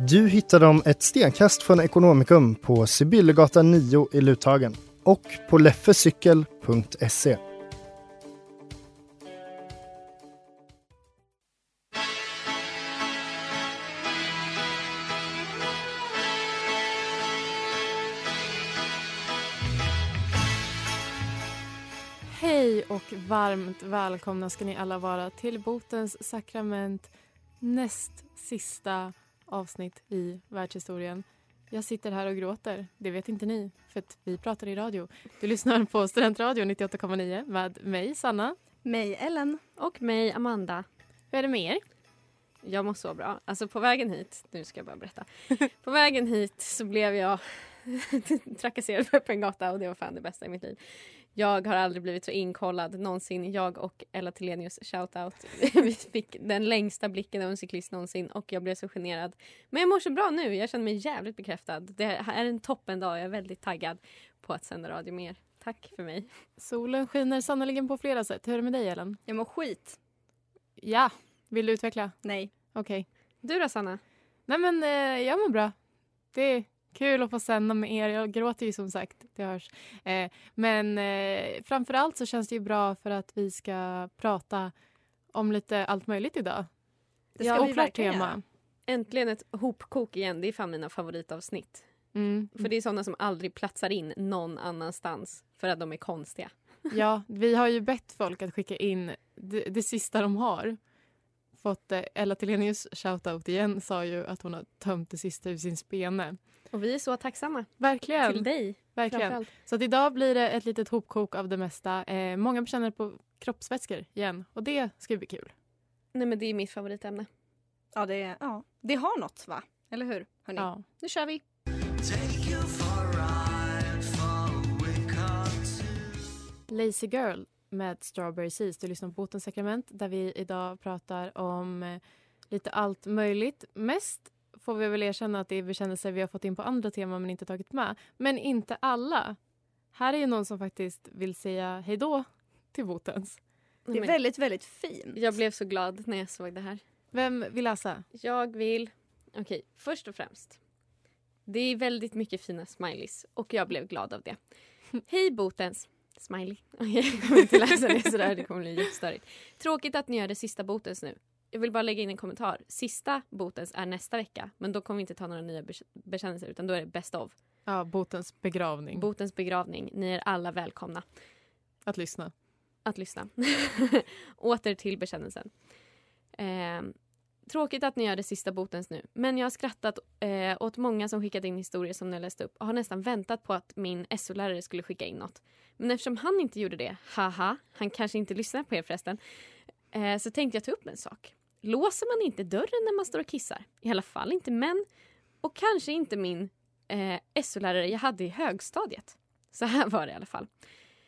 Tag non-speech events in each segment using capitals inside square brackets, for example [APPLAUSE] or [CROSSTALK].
Du hittar dem ett stenkast från Ekonomikum på Sibyllegatan 9 i Luthagen och på leffecykel.se. Hej och varmt välkomna ska ni alla vara till Botens sakrament näst sista avsnitt i världshistorien. Jag sitter här och gråter. Det vet inte ni, för att vi pratar i radio. Du lyssnar på Studentradion 98,9 med mig, Sanna. Mig, Ellen. Och mig, Amanda. Hur är det med er? Jag mår så bra. Alltså på vägen hit, nu ska jag bara berätta. [LAUGHS] på vägen hit så blev jag [LAUGHS] trakasserad på öppen gata och det var fan det bästa i mitt liv. Jag har aldrig blivit så inkollad någonsin. Jag och Ella Tilenius, shoutout. [LAUGHS] Vi fick den längsta blicken av en cyklist någonsin och jag blev så generad. Men jag mår så bra nu. Jag känner mig jävligt bekräftad. Det är en toppen dag. Jag är väldigt taggad på att sända radio mer. Tack för mig. Solen skiner sannoliken på flera sätt. Hur är det med dig, Ellen? Jag mår skit. Ja. Vill du utveckla? Nej. Okej. Du då, Sanna? Nej, men eh, jag mår bra. Det kul att få sända med er. Jag gråter ju som sagt, det hörs. Eh, men eh, framför allt så känns det ju bra för att vi ska prata om lite allt möjligt idag. Det Ja, ska vi oklart verkligen tema. göra. Äntligen ett hopkok igen. Det är fan mina favoritavsnitt. Mm. För det är sådana som aldrig platsar in någon annanstans för att de är konstiga. Ja, [LAUGHS] vi har ju bett folk att skicka in det, det sista de har. Fått eh, Ella Tilenius shoutout igen sa ju att hon har tömt det sista ur sin spene. Och vi är så tacksamma. Verkligen. Till dig verkligen. Så att idag blir det ett litet hopkok av det mesta. Eh, många bekänner på kroppsvätskor igen och det ska bli kul. Nej men det är mitt favoritämne. Ja, det, ja. det har något, va? Eller hur? Hörni? Ja. Nu kör vi. Lazy Girl med Strawberry Seas. Du lyssnar på Botens sakrament där vi idag pratar om eh, lite allt möjligt. Mest får vi väl erkänna att det är bekännelser vi har fått in på andra teman men inte tagit med. Men inte alla. Här är ju någon som faktiskt vill säga hej då till Botens. Det är väldigt, väldigt fint. Jag blev så glad när jag såg det här. Vem vill läsa? Jag vill... Okej, först och främst. Det är väldigt mycket fina smileys och jag blev glad av det. [LAUGHS] Hej Botens! Smiley. Okej, [LAUGHS] jag kommer inte läsa det sådär, det kommer bli jättestörigt. Tråkigt att ni gör det sista Botens nu. Jag vill bara lägga in en kommentar. Sista Botens är nästa vecka, men då kommer vi inte ta några nya bekä- bekännelser utan då är det best of. Ja, Botens begravning. Botens begravning. Ni är alla välkomna att lyssna. att lyssna. [LAUGHS] Åter till bekännelsen. Eh, tråkigt att ni gör det sista botens nu, men jag har skrattat eh, åt många som skickat in historier som ni läste upp och har nästan väntat på att min SO-lärare skulle skicka in något. Men eftersom han inte gjorde det, haha, han kanske inte lyssnar på er förresten, eh, så tänkte jag ta upp en sak. Låser man inte dörren när man står och kissar? I alla fall inte män. Och kanske inte min eh, SO-lärare jag hade i högstadiet. Så här var det i alla fall.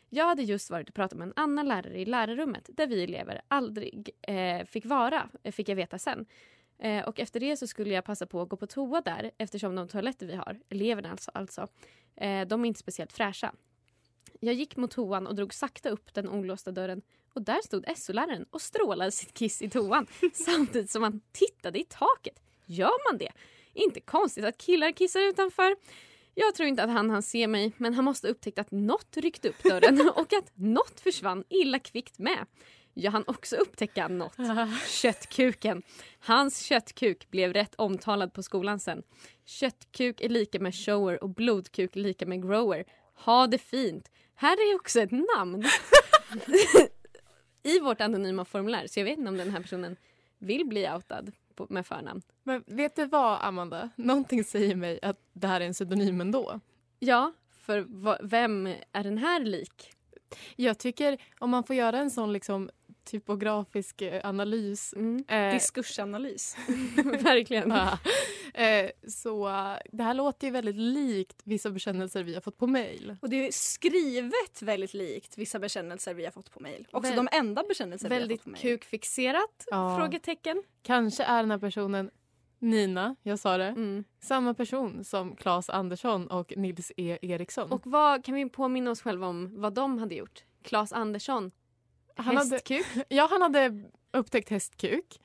Jag hade just varit och pratat med en annan lärare i lärarrummet där vi elever aldrig eh, fick vara, eh, fick jag veta sen. Eh, och efter det så skulle jag passa på att gå på toa där eftersom de toaletter vi har, eleverna alltså, alltså eh, de är inte speciellt fräscha. Jag gick mot toan och drog sakta upp den olåsta dörren och där stod SO-läraren och strålade sitt kiss i toan [LAUGHS] samtidigt som han tittade i taket. Gör man det? Inte konstigt att killar kissar utanför. Jag tror inte att han hann se mig men han måste upptäckt att något ryckte upp dörren [LAUGHS] och att något försvann illa kvickt med. jag hann också upptäcka något. [LAUGHS] Köttkuken. Hans köttkuk blev rätt omtalad på skolan sen. Köttkuk är lika med shower och blodkuk är lika med grower. Ha det fint. Här är också ett namn. I vårt anonyma formulär. Så jag vet inte om den här personen vill bli outad på, med förnamn. Men vet du vad, Amanda? Någonting säger mig att det här är en pseudonym ändå. Ja, för vem är den här lik? Jag tycker om man får göra en sån liksom typografisk eh, analys. Mm. Eh, Diskursanalys. [LAUGHS] Verkligen. ja, eh, så det här låter ju väldigt likt vissa bekännelser vi har fått på mail. Och det är skrivet väldigt likt vissa bekännelser vi har fått på mejl. Också Väl- de enda bekännelser vi har Väldigt fått på mejl. kukfixerat? Ja. Frågetecken. Kanske är den här personen Nina, jag sa det, Mm. samma person som Claes Andersson och Nils E Eriksson. Och vad kan vi påminna oss själva om vad de hade gjort? Claes Andersson, han hade, hästkuk, [LAUGHS] ja, han hade upptäckt hästkuk.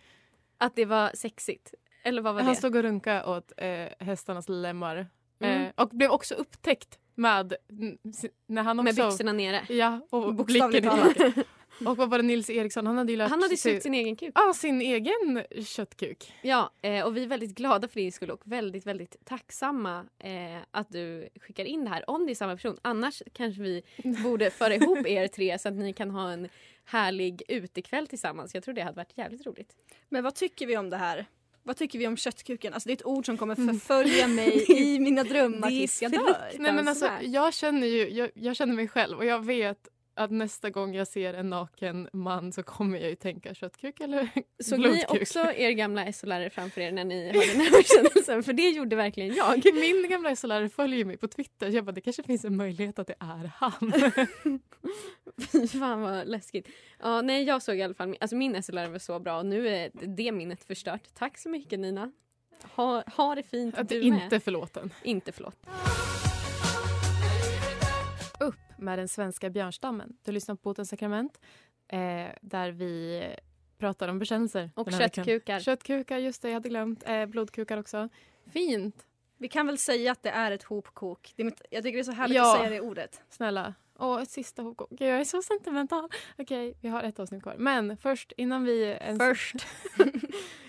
att det var sexigt. Eller vad var Han det? stod och runkade åt eh, hästarnas lemmar. Mm. Eh, och blev också upptäckt med när han Med också... byxorna nere. Ja, och blicken i- [LAUGHS] Och vad var det Nils Eriksson? Han hade ju lärt Han hade sig... sin egen kuk. Ja, sin egen köttkuk. Ja, eh, och vi är väldigt glada för din skull och väldigt, väldigt tacksamma eh, att du skickar in det här. Om det är samma person. Annars kanske vi borde föra ihop er tre så att ni kan ha en härlig utekväll tillsammans. Jag tror det hade varit jävligt roligt. Men vad tycker vi om det här? Vad tycker vi om köttkuken? Alltså det är ett ord som kommer förfölja [LAUGHS] mig i mina drömmar tills jag dör. Nej, men alltså, Fruktansvärt. jag känner ju jag, jag känner mig själv och jag vet att nästa gång jag ser en naken man så kommer jag ju tänka köttkuk eller Såg ni också [LAUGHS] er gamla SO-lärare framför er när ni hörde den här? För det gjorde verkligen jag. [LAUGHS] Min gamla SO-lärare följer mig på Twitter. Jag bara, det kanske finns en möjlighet att det är han. Fy [LAUGHS] fan vad läskigt. Ja, nej, jag såg i alla fall, alltså min SO-lärare var så bra och nu är det minnet förstört. Tack så mycket Nina. Ha, ha det fint Att du med. inte är förlåten. Inte förlåt. Med den svenska björnstammen. Du lyssnar på Botens sakrament eh, där vi pratar om bekännelser. Och köttkukar. Köttkukar, just det, jag hade glömt. Eh, blodkukar också. Fint. Vi kan väl säga att det är ett hopkok. Det är mitt, jag tycker det är så härligt Ja. att säga det ordet. Snälla. Åh, ett sista hopkok. Gud, Jag är så sentimental. Okej, vi har ett avsnitt kvar. Men först, innan vi... Ens Först. [LAUGHS]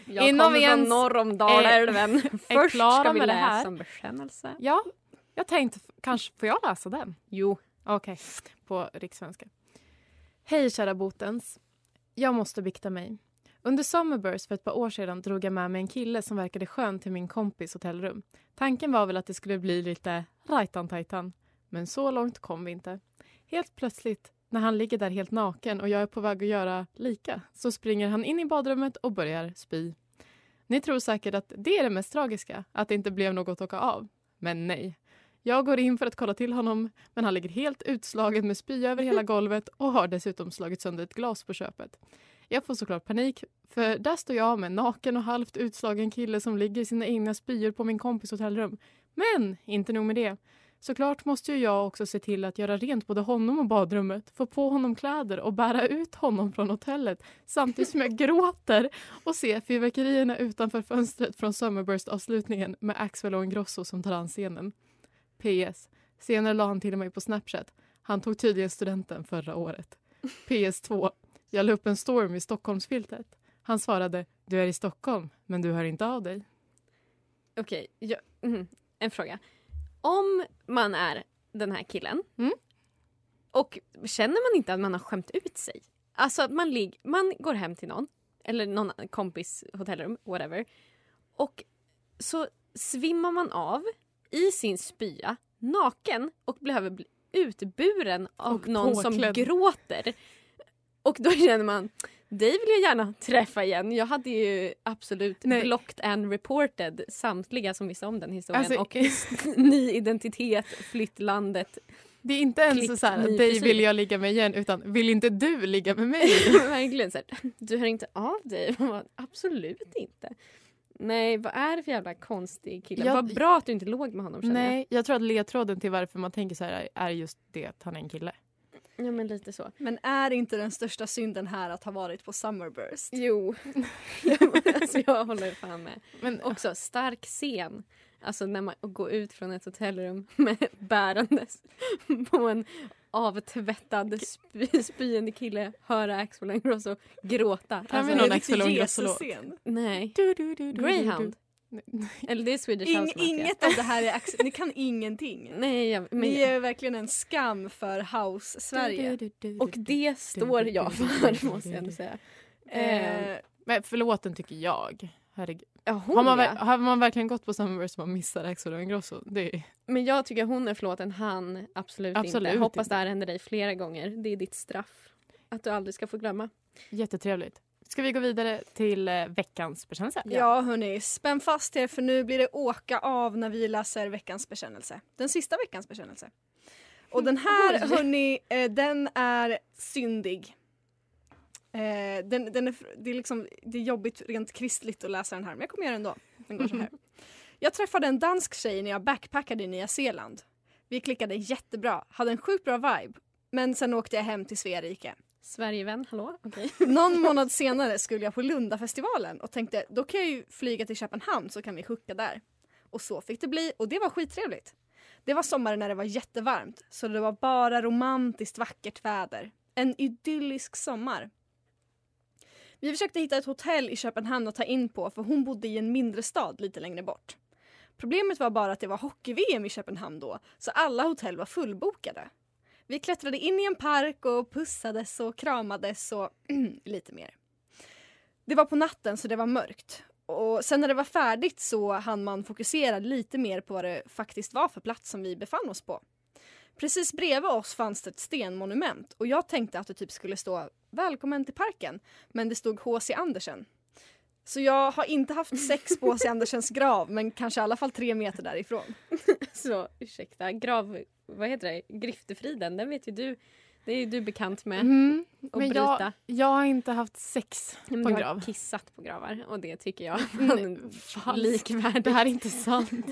Jag Innan kommer vi från ens norr om Dalälven. Först klara ska vi läsa här. en bekännelse. Ja, jag tänkte, kanske får jag läsa den? Jo. Okej, på rikssvenska. Hej kära botens. Jag måste bikta mig. Under Summerburst för ett par år sedan drog jag med mig en kille som verkade skön till min kompis hotellrum. Tanken var väl att det skulle bli lite rajtan-tajtan. Men så långt kom vi inte. Helt plötsligt, när han ligger där helt naken och jag är på väg att göra lika, så springer han in i badrummet och börjar spy. Ni tror säkert att det är det mest tragiska, att det inte blev något att åka av. Men nej. Jag går in för att kolla till honom, men han ligger helt utslagen med spya över hela [LAUGHS] golvet och har dessutom slagit sönder ett glas på köpet. Jag får såklart panik, för där står jag med en naken och halvt utslagen kille som ligger i sina egna spyor på min kompis hotellrum. Men inte nog med det. Såklart måste ju jag också se till att göra rent både honom och badrummet, få på honom kläder och bära ut honom från hotellet samtidigt som jag [LAUGHS] gråter och ser fyrverkerierna utanför fönstret från Summerburst-avslutningen med Axwell och Ingrosso som tar an scenen. PS. Senare la han till mig på Snapchat. Han tog tydligen studenten förra året. PS2. Jag la upp en storm i Stockholmsfiltret. Han svarade du är i Stockholm, men du hör inte av dig. Okej, jag, mm, en fråga. Om man är den här killen Mm. och känner man inte att man har skämt ut sig? Alltså att man, lig- man går hem till någon, eller någon kompis hotellrum, whatever. Och så svimmar man av i sin spya, naken och behöver bli utburen av Och någon som gråter. Och då känner man, dig vill jag gärna träffa igen. Jag hade ju absolut Nej. blocked and reported samtliga som visste om den historien. Alltså, och [LAUGHS] ny identitet, flytt landet. Det är inte ens så här, dig vill jag ligga med igen, utan vill inte du ligga med mig? [LAUGHS] Verkligen så här, du hör inte av dig. [LAUGHS] Absolut inte. Nej, vad är det för jävla konstig kille? Jag- Vad bra att du inte låg med honom Nej, jag tror att ledtråden till varför man tänker så här är just det att han är en kille. jag. Ja, men lite så. Men är inte den största synden här att ha varit på Summerburst? Jo, [LAUGHS] alltså, jag håller fan med. Men Också stark scen. Alltså när man går ut från ett hotellrum med bärandes på en avtvättad sp- spyende kille höra Axel Ingrosso gråta. Kan vi Alltså, någon det är Axel Ingrosso-låt? Nej. Du, du, du, du, Greyhound. du, du. Eller det är Swedish Ing, House Mafia. inget av det här är Axel, ni kan ingenting. Nej, jag, men, Ni är verkligen en skam för House-Sverige. Och det står jag för måste jag ändå säga. Eh, Eh, Men förlåten tycker jag. Herregud. Ja, hon Har man, ja. har man verkligen gått på Summerburst som man missar Axel Ingrosso? Det är... Men jag tycker hon är förlåten, han absolut, Absolut inte. Hoppas inte. det här händer dig flera gånger. Det är ditt straff. Att du aldrig ska få glömma. Jättetrevligt. Ska vi gå vidare till eh, veckans bekännelse? Ja hörni, spänn fast er för nu blir det åka av när vi läser veckans bekännelse. Den sista veckans bekännelse. Och den [LAUGHS] här hörni, eh, den är syndig. Eh, den, den är, det, är liksom, det är jobbigt rent kristligt att läsa den här men jag kommer göra det ändå. Den går så här. [LAUGHS] Jag träffade en dansk tjej när jag backpackade i Nya Zeeland. Vi klickade jättebra, hade en sjukt bra vibe. Men sen åkte jag hem till Sverige. Sverigevän, hallå? Okej. [LAUGHS] Någon [LAUGHS] månad senare skulle jag på Lundafestivalen och tänkte då kan jag ju flyga till Köpenhamn så kan vi hooka där. Och så fick det bli och det var skittrevligt. Det var sommaren när det var jättevarmt så det var bara romantiskt vackert väder. En idyllisk sommar. Vi försökte hitta ett hotell i Köpenhamn att ta in på för hon bodde i en mindre stad lite längre bort. Problemet var bara att det var hockey-VM i Köpenhamn då så alla hotell var fullbokade. Vi klättrade in i en park och pussades och kramades och [CLEARS THROAT] lite mer. Det var på natten så det var mörkt. Och sen när det var färdigt så hann man fokusera lite mer på vad det faktiskt var för plats som vi befann oss på. Precis bredvid oss fanns det ett stenmonument och jag tänkte att det typ skulle stå Välkommen till parken men det stod H.C. Andersen. Så jag har inte haft sex på H.C. [LAUGHS] Andersens grav men kanske i alla fall tre meter därifrån. [LAUGHS] Så ursäkta, grav... Vad heter det? Griftefriden, den vet ju du. Det är ju du bekant med. Mm. Och Men bryta. jag, jag har inte haft sex Men på du en har grav. kissat på gravar och det tycker jag [LAUGHS] är likvärdigt. Det här är inte sant.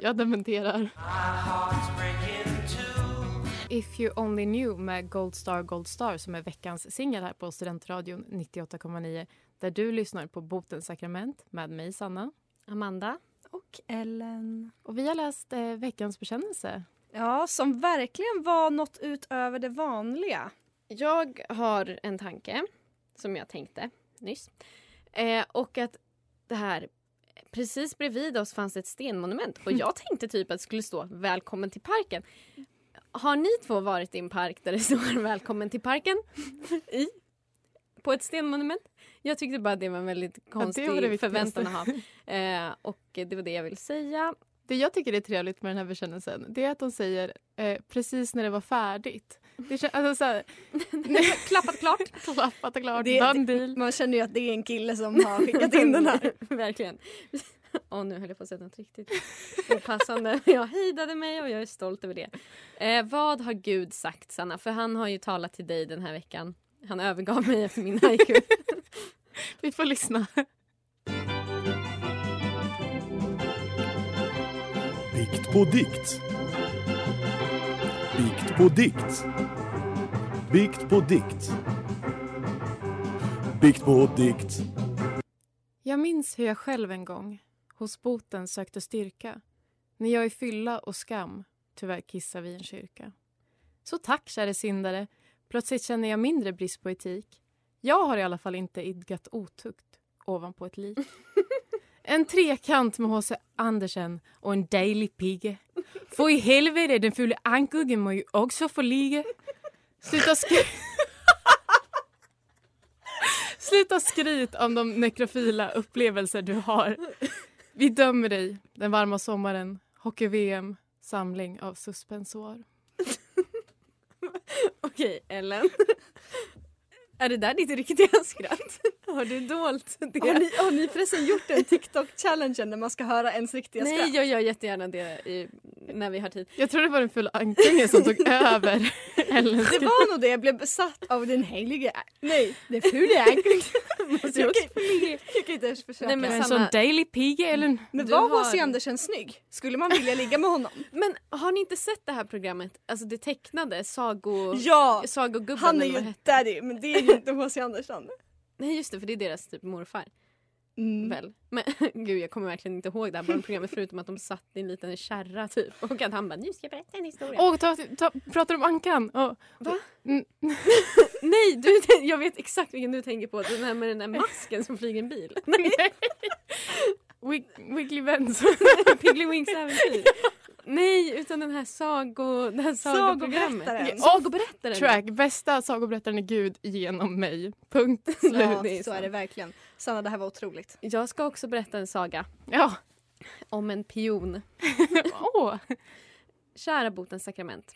Jag dementerar. If you only knew med Gold Star Gold Star som är veckans singel här på Studentradion 98,9 där du lyssnar på Botens sakrament med mig Sanna. Amanda? Och Ellen. Och vi har läst eh, veckans bekännelse. Ja, som verkligen var något utöver det vanliga. Jag har en tanke som jag tänkte nyss. Eh, och att det här precis bredvid oss fanns ett stenmonument och [LAUGHS] jag tänkte typ att det skulle stå välkommen till parken. Har ni två varit i en park där det står [LAUGHS] välkommen till parken? I? På ett stenmonument? Jag tyckte bara det var en väldigt konstig var det viktigaste. förväntan att ha. Eh, och det var det jag ville säga. Det jag tycker är trevligt med den här bekännelsen det är att de säger eh, precis när det var färdigt. Det kän- alltså, så här, [LAUGHS] Klappat klart. [LAUGHS] klappat och klart, Det-. Man känner ju att det är en kille som har skickat in den här. Verkligen. Åh, nu höll jag på att säga något riktigt [LAUGHS] opassande. Jag hejdade mig och jag är stolt över det. Eh, vad har Gud sagt, Sanna? För han har ju talat till dig den här veckan. Han övergav mig efter min [LAUGHS] haiku. Vi får lyssna. Bikt på dikt. Bikt på dikt. Bikt på dikt. Bikt på dikt. Jag minns hur jag själv en gång hos boten sökte styrka när jag i fylla och skam tyvärr kissar vid en kyrka. Så tack, käre syndare. Plötsligt känner jag mindre brist på etik. Jag har i alla fall inte idkat otukt ovanpå ett lik. [LAUGHS] En trekant med H.C. Andersen och en dejlig pigge. För i helvete, den fulla ankuggen må ju också få ligga. Sluta skry... [LAUGHS] Sluta skryt om de nekrofila upplevelser du har. Vi dömer dig den varma sommaren, hockey-VM, samling av suspensår. [LAUGHS] Okej, Ellen. Är det där ditt riktiga skratt? Har du dolt det? Har ni, har ni förresten gjort en TikTok-challengen där man ska höra ens riktiga Nej, skratt? jag gör jättegärna det i, när vi har tid. Jag tror det var den fulla ankungen som tog [LAUGHS] över Ellens Det var nog det, jag blev besatt av den heliga... Nej, det fula ankungen. [LAUGHS] Ens försöka. Nej, men En sån daily pigge eller? Men Du var har- H.C. Andersen snygg? Skulle man vilja ligga med honom? [LAUGHS] Men har ni inte sett det här programmet? Alltså det tecknade Sago... Ja! Sagogubben Han är ju daddy, men det är ju inte H.C. Andersson. Nej just det, för det är deras typ morfar. Mm. väl? Men [LAUGHS] gud jag kommer verkligen inte ihåg det här barnprogrammet förutom att de satt i en liten kärra typ och att han bara nu ska jag berätta en historia. Åh, ta, ta, pratar om Ankan? Åh. Va? Mm. [LAUGHS] Nej, du, [LAUGHS] jag vet exakt vilken du tänker på. Den här med den där masken som flyger en bil. Nej, Wig- Wiggly Benz. Pigglywinks äventyr. Nej, utan den här sago, det här sagoprogrammet. Sagoberättaren. Sagoberättaren. Track, bästa sagoberättaren är Gud genom mig. Punkt slut. Ja, så är det verkligen. Sanna, det här var otroligt. Jag ska också berätta en saga Ja. om en pion. [LAUGHS] Åh. Kära botens sakrament.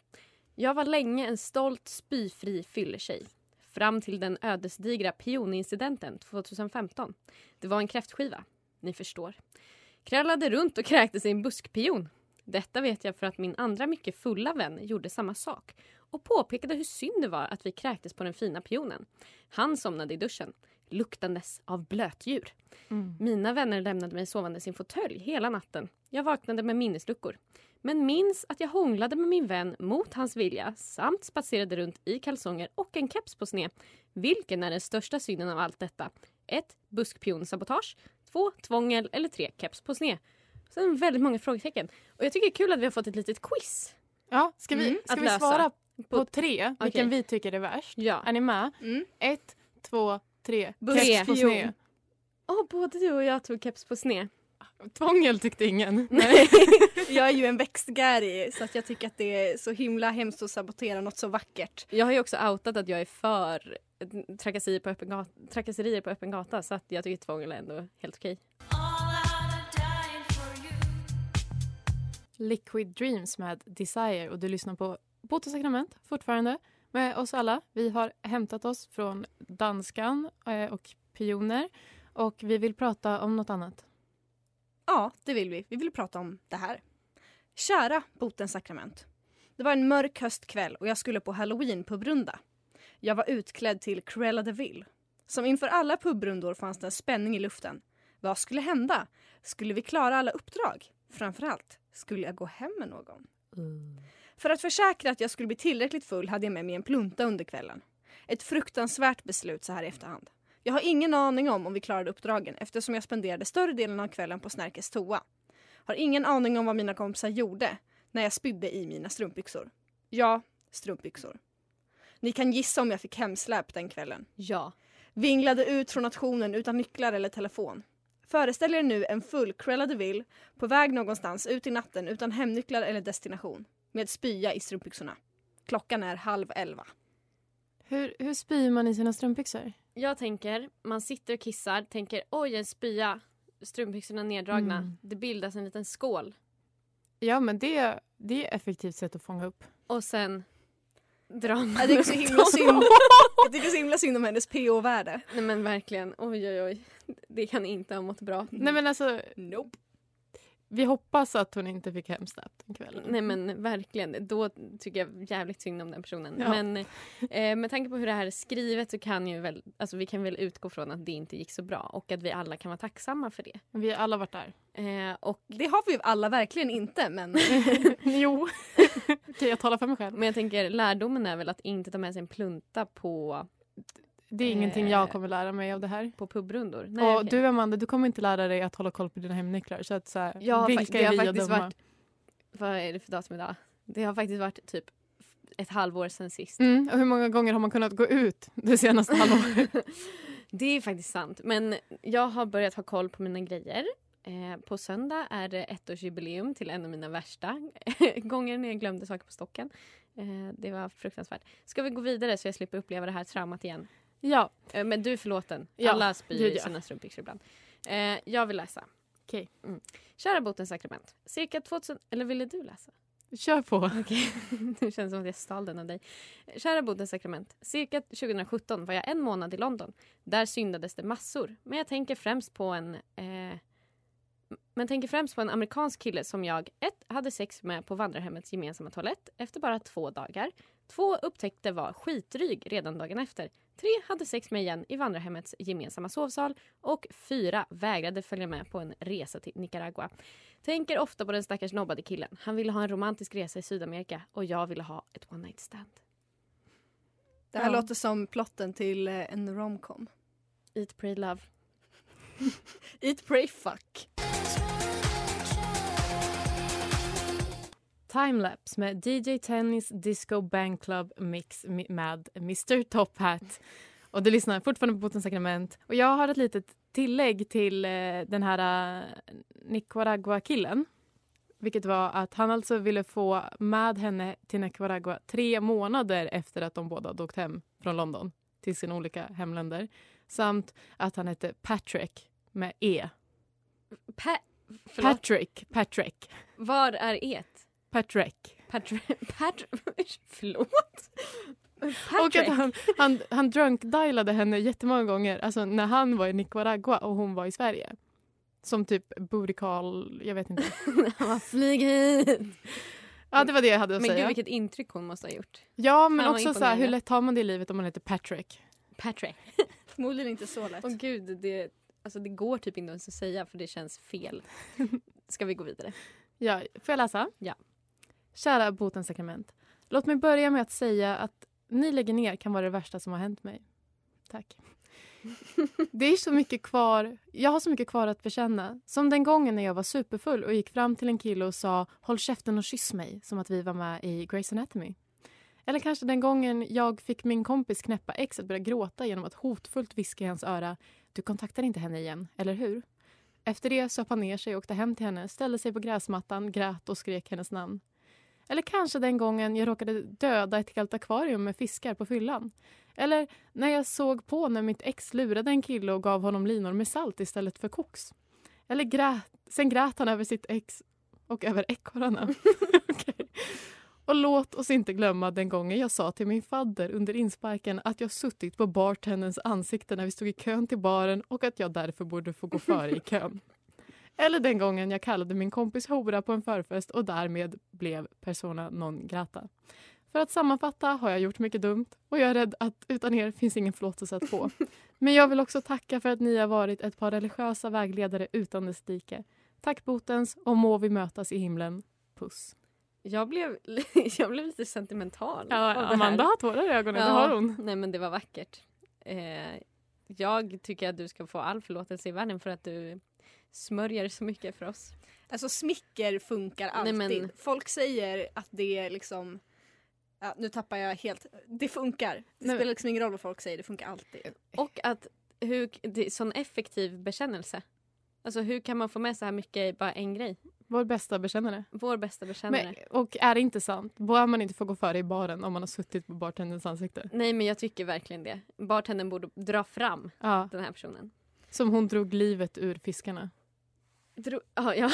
Jag var länge en stolt spyfri fylletjej. Fram till den ödesdigra pionincidenten 2015. Det var en kräftskiva. Ni förstår. Krallade runt och kräktes i en buskpion. Detta vet jag för att min andra mycket fulla vän gjorde samma sak och påpekade hur synd det var att vi kräktes på den fina pionen. Han somnade i duschen, luktandes av blötdjur. Mm. Mina vänner lämnade mig sovande i sin fåtölj hela natten. Jag vaknade med minnesluckor. Men minns att jag hånglade med min vän mot hans vilja samt spatserade runt i kalsonger och en keps på sned. Vilken är den största synden av allt detta? 1. Buskpionsabotage. 2. Tvångel. Eller 3. Keps på sned. Sen väldigt många frågetecken. Och jag tycker det är kul att vi har fått ett litet quiz. Ja, ska vi, Mm, ska vi svara på, På- tre? Vilken vi tycker är värst? Ja. Är ni med? Mm. Ett, två, tre. Keps på sned. Åh, både du och jag tog keps på sned. Tvångel tyckte ingen. [LAUGHS] Nej. [LAUGHS] Jag är ju en växtgäri så att jag tycker att det är så himla hemskt att sabotera något så vackert. Jag har ju också outat att jag är för trakasserier på öppen gata, trakasserier på öppen gata så att jag tycker tvångel är ändå helt okej. Liquid Dreams med Desire och du lyssnar på Bot och sakrament fortfarande med oss alla. Vi har hämtat oss från danskan eh, och pioner och vi vill prata om något annat. Ja, det vill vi. Vi vill prata om det här. Kära botens sakrament. Det var en mörk höstkväll och jag skulle på halloween pubrunda. Jag var utklädd till Cruella de Vil. Som inför alla pubrundor fanns det en spänning i luften. Vad skulle hända? Skulle vi klara alla uppdrag? Framförallt, skulle jag gå hem med någon? För att försäkra att jag skulle bli tillräckligt full hade jag med mig en plunta under kvällen. Ett fruktansvärt beslut så här i efterhand. Jag har ingen aning om om vi klarade uppdragen eftersom jag spenderade större delen av kvällen på Snärkes toa. Har ingen aning om vad mina kompisar gjorde när jag spydde i mina strumpbyxor. Ja, strumpbyxor. Ni kan gissa om jag fick hemsläp den kvällen. Ja. Vinglade ut från nationen utan nycklar eller telefon. Föreställ er nu en full Cruella de Vil på väg någonstans ut i natten utan hemnycklar eller destination. Med spya i strumpbyxorna. Klockan är halv elva. Hur, hur spyr man i sina strumpbyxor? Jag tänker, man sitter och kissar, tänker oj en spya, strumpbyxorna neddragna. Mm. Det bildas en liten skål. Ja, men det, det är ett effektivt sätt att fånga upp. Och sen drar man Jag tycker så himla synd, jag tycker så himla synd om hennes PO-värde. Nej men verkligen, oj oj oj. Det kan inte ha mått bra. Nej, men alltså, Nope. vi hoppas att hon inte fick hemsläp den kvällen. Nej men verkligen, då tycker jag jävligt synd om den personen. Ja. Men eh, med tanke på hur det här är skrivet så kan ju väl, alltså vi kan väl utgå från att det inte gick så bra och att vi alla kan vara tacksamma för det. Vi har alla varit där. Eh, och, Det har vi ju alla verkligen inte men [LAUGHS] jo. [LAUGHS] [LAUGHS] Okej, jag talar för mig själv. men jag tänker lärdomen är väl att inte ta med sig en plunta på, Det är ingenting Eh, jag kommer lära mig av det här. på pubrundor. Nej, och okej. du Amanda, du kommer inte lära dig att hålla koll på dina hemnycklar. Så att, så här, fa- vilka är vi faktiskt döma? varit- Vad är det för datum idag? Det har faktiskt varit typ ett halvår sedan sist. Mm, och hur många gånger har man kunnat gå ut det senaste [LAUGHS] halvåret? Det är faktiskt sant. Men jag har börjat ha koll på mina grejer. Eh, på söndag är det ettårsjubileum till en av mina värsta [LAUGHS] gånger när jag glömde saker på stocken. Eh, det var fruktansvärt. Ska vi gå vidare så jag slipper uppleva det här traumat igen? ja, Eh, men du är förlåten. Ja, Alla spyr i sina strumpbyxor ibland. Eh, jag vill läsa. Okej. Mm. Kära botens sakrament. Cirka 2000... Eller ville du läsa? kör på. Okej, [LAUGHS] det känns som att jag stal den av dig. Kära Bodens sakrament. Cirka 2017 var jag en månad i London. Där syndades det massor. Men jag tänker främst på en... Eh, men tänker främst på en amerikansk kille som jag ett, hade sex med på vandrarhemmets gemensamma toalett efter bara två dagar. Två upptäckte var skitryg redan dagen efter. Tre hade sex med igen i vandrarhemmets gemensamma sovsal. Och fyra vägrade följa med på en resa till Nicaragua. Tänker ofta på den stackars nobbade killen. Han ville ha en romantisk resa i Sydamerika och jag ville ha ett one night stand. det här Ja. låter som plotten till eh, en romcom. Eat, pray, love. [LAUGHS] Eat, pray, fuck. Timelapse med DJ Tennis Disco Bang Club Mix mi- med Mr Top Hat. Och du lyssnar fortfarande på Botens sakrament. Och jag har ett litet tillägg till eh, den här uh, Nicaragua-killen. Vilket var att han alltså ville få med henne till Nicaragua tre månader efter att de båda hade åkt hem från London till sina olika hemländer. Samt att han hette Patrick med E. Pa- förlåt, Patrick. Patrick. var är et? Patrick. [LAUGHS] [LAUGHS] Patrick? Patrick? Förlåt? Och att Patrick? han, han, han drunk-dialade henne jättemånga gånger. Alltså när han var i Nicaragua och hon var i Sverige. Som typ booty call, jag vet inte. [LAUGHS] Han bara, flyg hit! Ja, det var det jag hade att Men säga. gud vilket intryck hon måste ha gjort. Ja, men också så här, hur lätt har man det i livet om man heter Patrick? Patrick. Förmodligen inte så lätt. Åh gud, det, alltså, det går typ inte ens att säga för det känns fel. Ska vi gå vidare? Ja, får jag läsa? Ja. Kära Botens sakrament. Låt mig börja med att säga att ni lägger ner kan vara det värsta som har hänt mig. Tack. [LAUGHS] Det är så mycket kvar. Jag har så mycket kvar att bekänna. Som den gången när jag var superfull och gick fram till en kille och sa håll käften och kyss mig som att vi var med i Grey's Anatomy. Eller kanske den gången jag fick min kompis knäppa ex att börja gråta genom att hotfullt viska i hans öra du kontaktar inte henne igen, eller hur? Efter det söp han ner sig, åkte hem till henne, ställde sig på gräsmattan, grät och skrek hennes namn. Eller kanske den gången jag råkade döda ett helt akvarium med fiskar på fyllan. Eller när jag såg på när mitt ex lurade en kille och gav honom linor med salt istället för koks. Eller grät, sen grät han över sitt ex och över ekorrarna. [LAUGHS] Och låt oss inte glömma den gången jag sa till min fadder under insparken att jag suttit på bartenderns ansikte när vi stod i kön till baren och att jag därför borde få gå före i kön. [LAUGHS] Eller den gången jag kallade min kompis hora på en förfest och därmed blev persona non grata. För att sammanfatta har jag gjort mycket dumt och jag är rädd att utan er finns ingen förlåtelse att få. [LAUGHS] Men jag vill också tacka för att ni har varit ett par religiösa vägledare utan dess like. Tack botens och må vi mötas i himlen. Puss. Jag blev, [LAUGHS] jag blev lite sentimental. Ja. Amanda har tårar i ögonen, det har hon. Nej men det var vackert. Eh, jag tycker att du ska få all förlåtelse i världen för att du smörjer så mycket för oss. Alltså smicker funkar Nej, alltid. men- Folk säger att det är liksom Ja, nu tappar jag helt. Det funkar. Det Nej, spelar liksom ingen roll vad folk säger, det funkar alltid. Och att hur, det är sån effektiv bekännelse. Alltså hur kan man få med så här mycket i bara en grej? Vår bästa bekännare. Vår bästa bekännare. Men, och är det inte sant? Bör man inte få gå före i baren om man har suttit på bartenderns ansikte? Nej men jag tycker verkligen det. Bartendern borde dra fram Ja, den här personen. som hon drog livet ur fiskarna. Dro- ah, [LAUGHS] ja.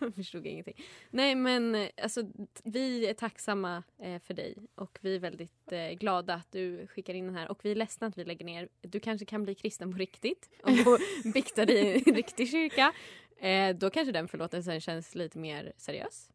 jag [LAUGHS] förstod ingenting. Nej men eh, alltså, vi är tacksamma eh, för dig och vi är väldigt eh, glada att du skickar in den här och vi är ledsna att vi lägger ner. Du kanske kan bli kristen på riktigt och bikta dig i en [LAUGHS] riktig kyrka. Eh, då kanske den förlåtelsen känns lite mer seriös.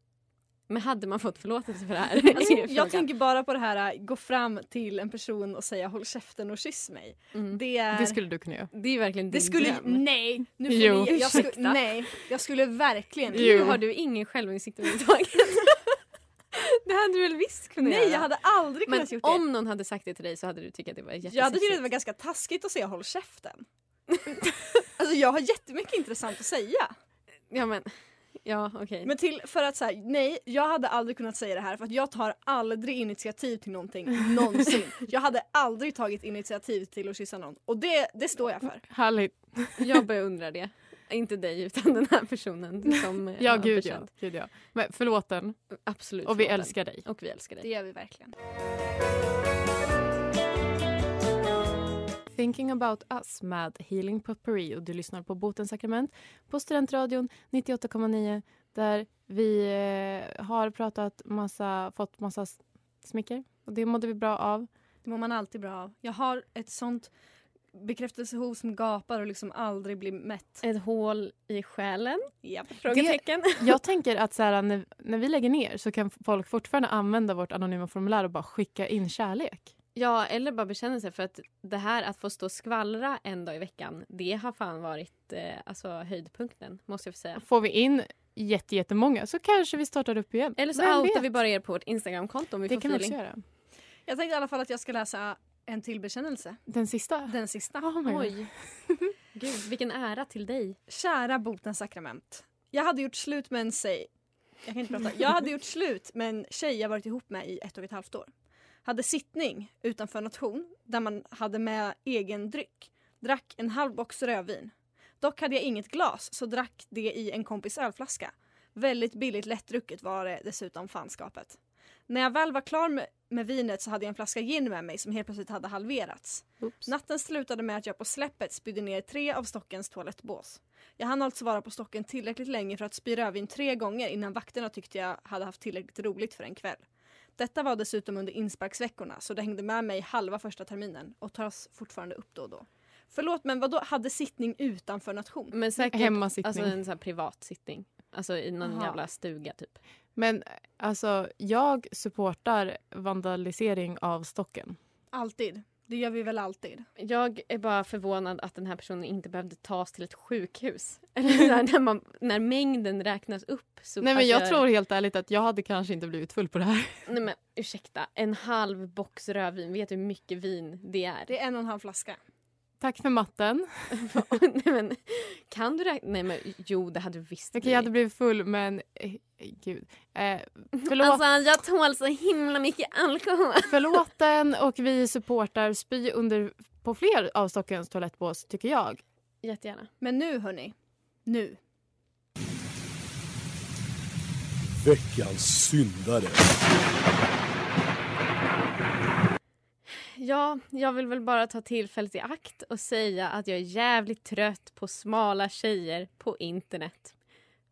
Men hade man fått förlåtelse för det här? Alltså, [LAUGHS] jag tänker bara på det här, äh, gå fram till en person och säga håll käften och kyss mig. mm. Det, är, Det skulle du kunna göra. Det är verkligen det din skulle, dröm. nej, nu får Jo. ni, jag Ursäkta. nej, jag skulle verkligen Jo. Nu har du ingen självinsikt överhuvudtaget. [LAUGHS] det hade du väl visst kunnat Nej, göra? jag hade aldrig Men kunnat gjort det. om någon hade sagt det till dig så hade du tyckt att det var Jag hade tyckt att det jättesexigt. var ganska taskigt att säga håll käften. [LAUGHS] alltså jag har jättemycket intressant att säga. Ja men, ja okej. Men till, för att säga nej, jag hade aldrig kunnat säga det här för att jag tar aldrig initiativ till någonting [LAUGHS] någonsin. jag hade aldrig tagit initiativ till att kyssa någon och det, det står jag för. Härligt. Jag beundrar det. Inte dig utan den här personen [LAUGHS] som Ja, har gud ja. gud ja. Men förlåten. Absolut. Och vi älskar dig. Och vi älskar Det dig. gör vi verkligen. Thinking about us med Healing Potpourri och du lyssnar på Botens sakrament på Studentradion 98,9 där vi eh, har pratat massa, fått massa smicker och det mådde vi bra av. Det mår man alltid bra av. Jag har ett sånt bekräftelsehov som gapar och liksom aldrig blir mätt. Ett hål i själen? Japp. Frågetecken. Jag tänker att så här, när, när vi lägger ner så kan folk fortfarande använda vårt anonyma formulär och bara skicka in kärlek. Ja, eller bara bekännelse för att det här att få stå och skvallra en dag i veckan, det har fan varit eh, alltså, höjdpunkten, måste jag få säga. Får vi in jätte, jättemånga så kanske vi startar upp igen. Eller så Vem outar vet? vi bara er på vårt Instagramkonto om vi Det får kan vi också feeling. göra. Jag tänkte i alla fall att jag ska läsa en till bekännelse. Den sista? Den sista. Oh. Oj. [LAUGHS] Gud, vilken ära till dig. Kära botens sakrament. Jag hade gjort slut med en tjej. Jag kan inte prata. Jag hade gjort slut med en tjej jag varit ihop med i ett och ett halvt år. Hade sittning utanför nation där man hade med egen dryck. Drack en halv box rödvin. Dock hade jag inget glas så drack det i en kompis ölflaska. Väldigt billigt lättdrucket var det dessutom fanskapet. När jag väl var klar med, med vinet så hade jag en flaska gin med mig som helt plötsligt hade halverats. Oops. Natten slutade med att jag på släppet spydde ner tre av stockens toalettbås. Jag hann alltså vara på stocken tillräckligt länge för att spy rödvin tre gånger innan vakterna tyckte jag hade haft tillräckligt roligt för en kväll. Detta var dessutom under insparksveckorna så det hängde med mig halva första terminen och tas fortfarande upp då och då. Förlåt men vad då hade sittning utanför nation? Men säkert Hemmasittning. alltså en sån här privat sittning. Alltså i någon Aha. jävla stuga typ. Men alltså, jag supportar vandalisering av stocken. Alltid. Det gör vi väl alltid. Jag är bara förvånad att den här personen inte behövde tas till ett sjukhus. [LAUGHS] [LAUGHS] Eller när, man, när mängden räknas upp. Så Nej men jag gör- tror helt ärligt att jag hade kanske inte blivit full på det här. [LAUGHS] Nej men ursäkta, en halv box rödvin, vet du hur mycket vin det är? Det är en och en halv flaska. Tack för matten. [LAUGHS] Nej, men, kan du räkna? Nej men jo det hade du visst Okej, jag hade blivit full men eh, gud. Eh, förlåt, Alltså jag tål så himla mycket alkohol. [LAUGHS] förlåten och vi supportar spy under på fler av stockens toalettbås tycker jag. Jättegärna. Men nu hörni. Nu. Veckans syndare. Ja, jag vill väl bara ta tillfället i akt och säga att jag är jävligt trött på smala tjejer på internet.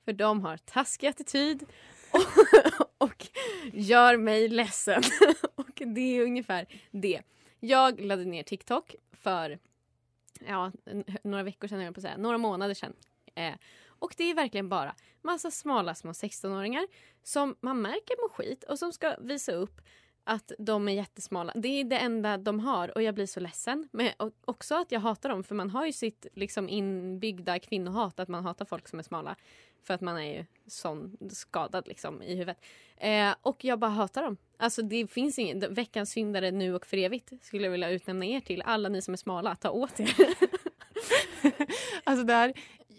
För de har taskig attityd och, [LAUGHS] och gör mig ledsen. [LAUGHS] och det är ungefär det. Jag laddade ner TikTok för ja, några veckor sedan, jag på säga, några månader sedan. Eh, och det är verkligen bara massa smala små 16-åringar som man märker mår skit och som ska visa upp att de är jättesmala. Det är det enda de har och jag blir så ledsen. Men också att jag hatar dem för man har ju sitt liksom inbyggda kvinnohat att man hatar folk som är smala. För att man är ju sån skadad liksom i huvudet. Eh, och jag bara hatar dem. Alltså det finns ingen, veckans syndare nu och för evigt skulle jag vilja utnämna er till. Alla ni som är smala, ta åt er. [LAUGHS] Alltså det här,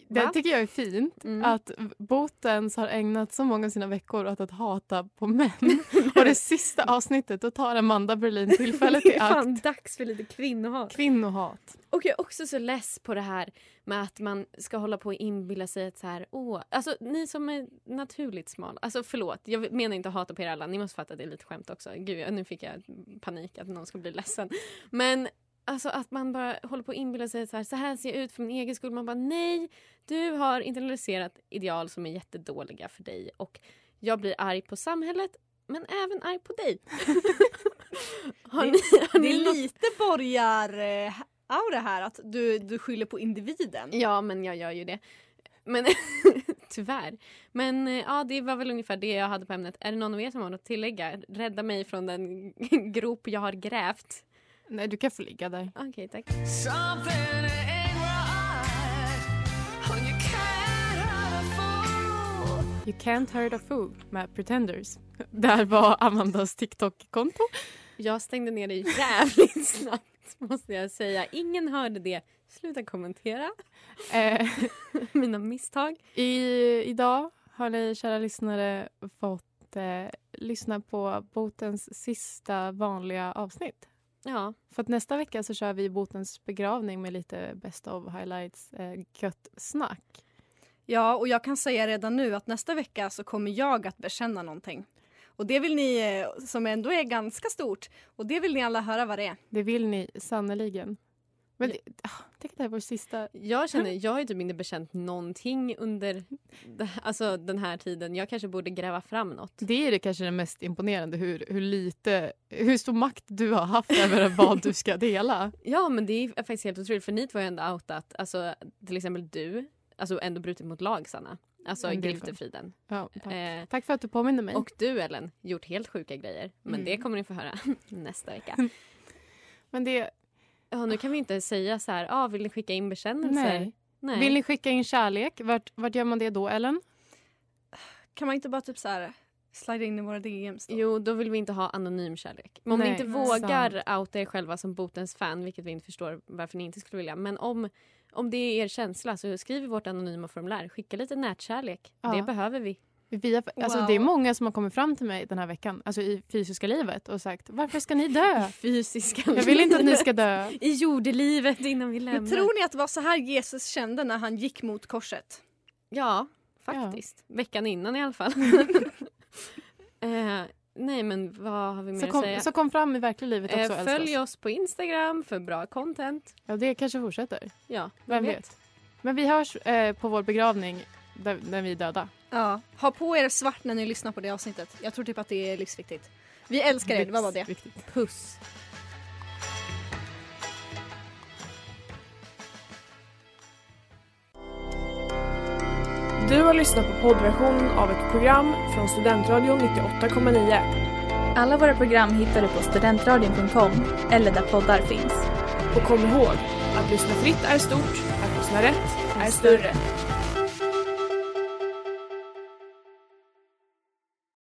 det tycker jag är fint. Mm. Att Botens har ägnat så många av sina veckor åt att hata på män. [LAUGHS] och det sista avsnittet då tar Amanda Berlin tillfället [LAUGHS] det i är akt. fan dags för lite kvinnohat. Kvinnohat. Och jag är också så less på det här med att man ska hålla på och inbilla sig att så här, åh, alltså ni som är naturligt smala, alltså förlåt, jag menar inte att hata på er alla, ni måste fatta att det är lite skämt också. Gud, nu fick jag panik att någon ska bli ledsen. Men alltså att man bara håller på och inbilla sig att så här, så här ser jag ut för min egen skull. Man bara nej, du har internaliserat ideal som är jättedåliga för dig och jag blir arg på samhället men även arg på dig. [LAUGHS] har Det- ni, har Det är något- lite borgar eh, aura här att du, du skyller på individen. Ja, men jag gör ju det. Men [LAUGHS] tyvärr. Men eh, ja, det var väl ungefär det jag hade på ämnet. Är det någon av er som har något att tillägga? Rädda mig från den [LAUGHS] grop jag har grävt. Nej, du kan få ligga där. Okej, tack. You can't hurt a fool med Pretenders. [LAUGHS] Där var Amandas TikTok-konto. Jag stängde ner det jävligt [LAUGHS] snabbt, måste jag säga. Ingen hörde det. Sluta kommentera Eh, [LAUGHS] mina misstag. i, idag har ni kära lyssnare fått eh, lyssna på Botens sista vanliga avsnitt. Ja, För att nästa vecka så kör vi Botens begravning med lite best of highlights eh, gött snack. Ja, och jag kan säga redan nu att nästa vecka så kommer jag att bekänna någonting. Och det vill ni, eh, som ändå är ganska stort, och det vill ni alla höra vad det är. Det vill ni sannoliken. Men det, ah, tänk att det här är vår sista... jag känner, [LAUGHS] jag har ju typ inte bekänt någonting under alltså, den här tiden. Jag kanske borde gräva fram något. Det är det kanske det mest imponerande hur, hur lite, hur stor makt du har haft över [LAUGHS] vad du ska dela. Ja men det är faktiskt helt otroligt för ni två har ju ändå outat, alltså till exempel du, alltså ändå brutit mot lag Sanna. Alltså griftefriden. Ja, tack. Eh, tack för att du påminner mig. och du Ellen, gjort helt sjuka grejer. Men Mm. det kommer ni få höra [LAUGHS] nästa vecka. Men det, Ja nu kan vi inte säga så här, ah, vill ni skicka in bekännelser? nej. Nej. Vill ni skicka in kärlek? Vart, vart gör man det då, Ellen? Kan man inte bara typ så här Slida in i våra DMs då. Jo, då vill vi inte ha anonym kärlek. Men om Nej, ni inte vågar outa er själva som botens fan, vilket vi inte förstår varför ni inte skulle vilja. Men om, om det är er känsla så skriv i vårt anonyma formulär. Skicka lite nätkärlek. Ja. Det behöver vi. Vi har, alltså, Wow. Det är många som har kommit fram till mig den här veckan, alltså i fysiska livet och sagt varför ska ni dö? [LAUGHS] Fysiska Jag vill inte att ni ska dö. [LAUGHS] I jordelivet innan vi lämnar. Men tror ni att det var så här Jesus kände när han gick mot korset? Ja, faktiskt. Veckan innan i alla fall. [LAUGHS] eh, nej, men vad har vi mer Så att kom, säga? så kom fram i verkliga livet också. eh, följ oss. oss på Instagram för bra content. Ja, det kanske fortsätter. Ja, Vem vet? Men vi hörs eh, på vår begravning där, när vi är döda. Ja. Ha på er svart när ni lyssnar på det avsnittet. Jag tror typ att det är livsviktigt. Vi älskar er, det var bara det. Viktigt. Puss. Du har lyssnat på poddversionen av ett program från Studentradion 98,9. Alla våra program hittar du på studentradion.com eller där poddar finns. Och kom ihåg, att lyssna fritt är stort, att lyssna rätt är större.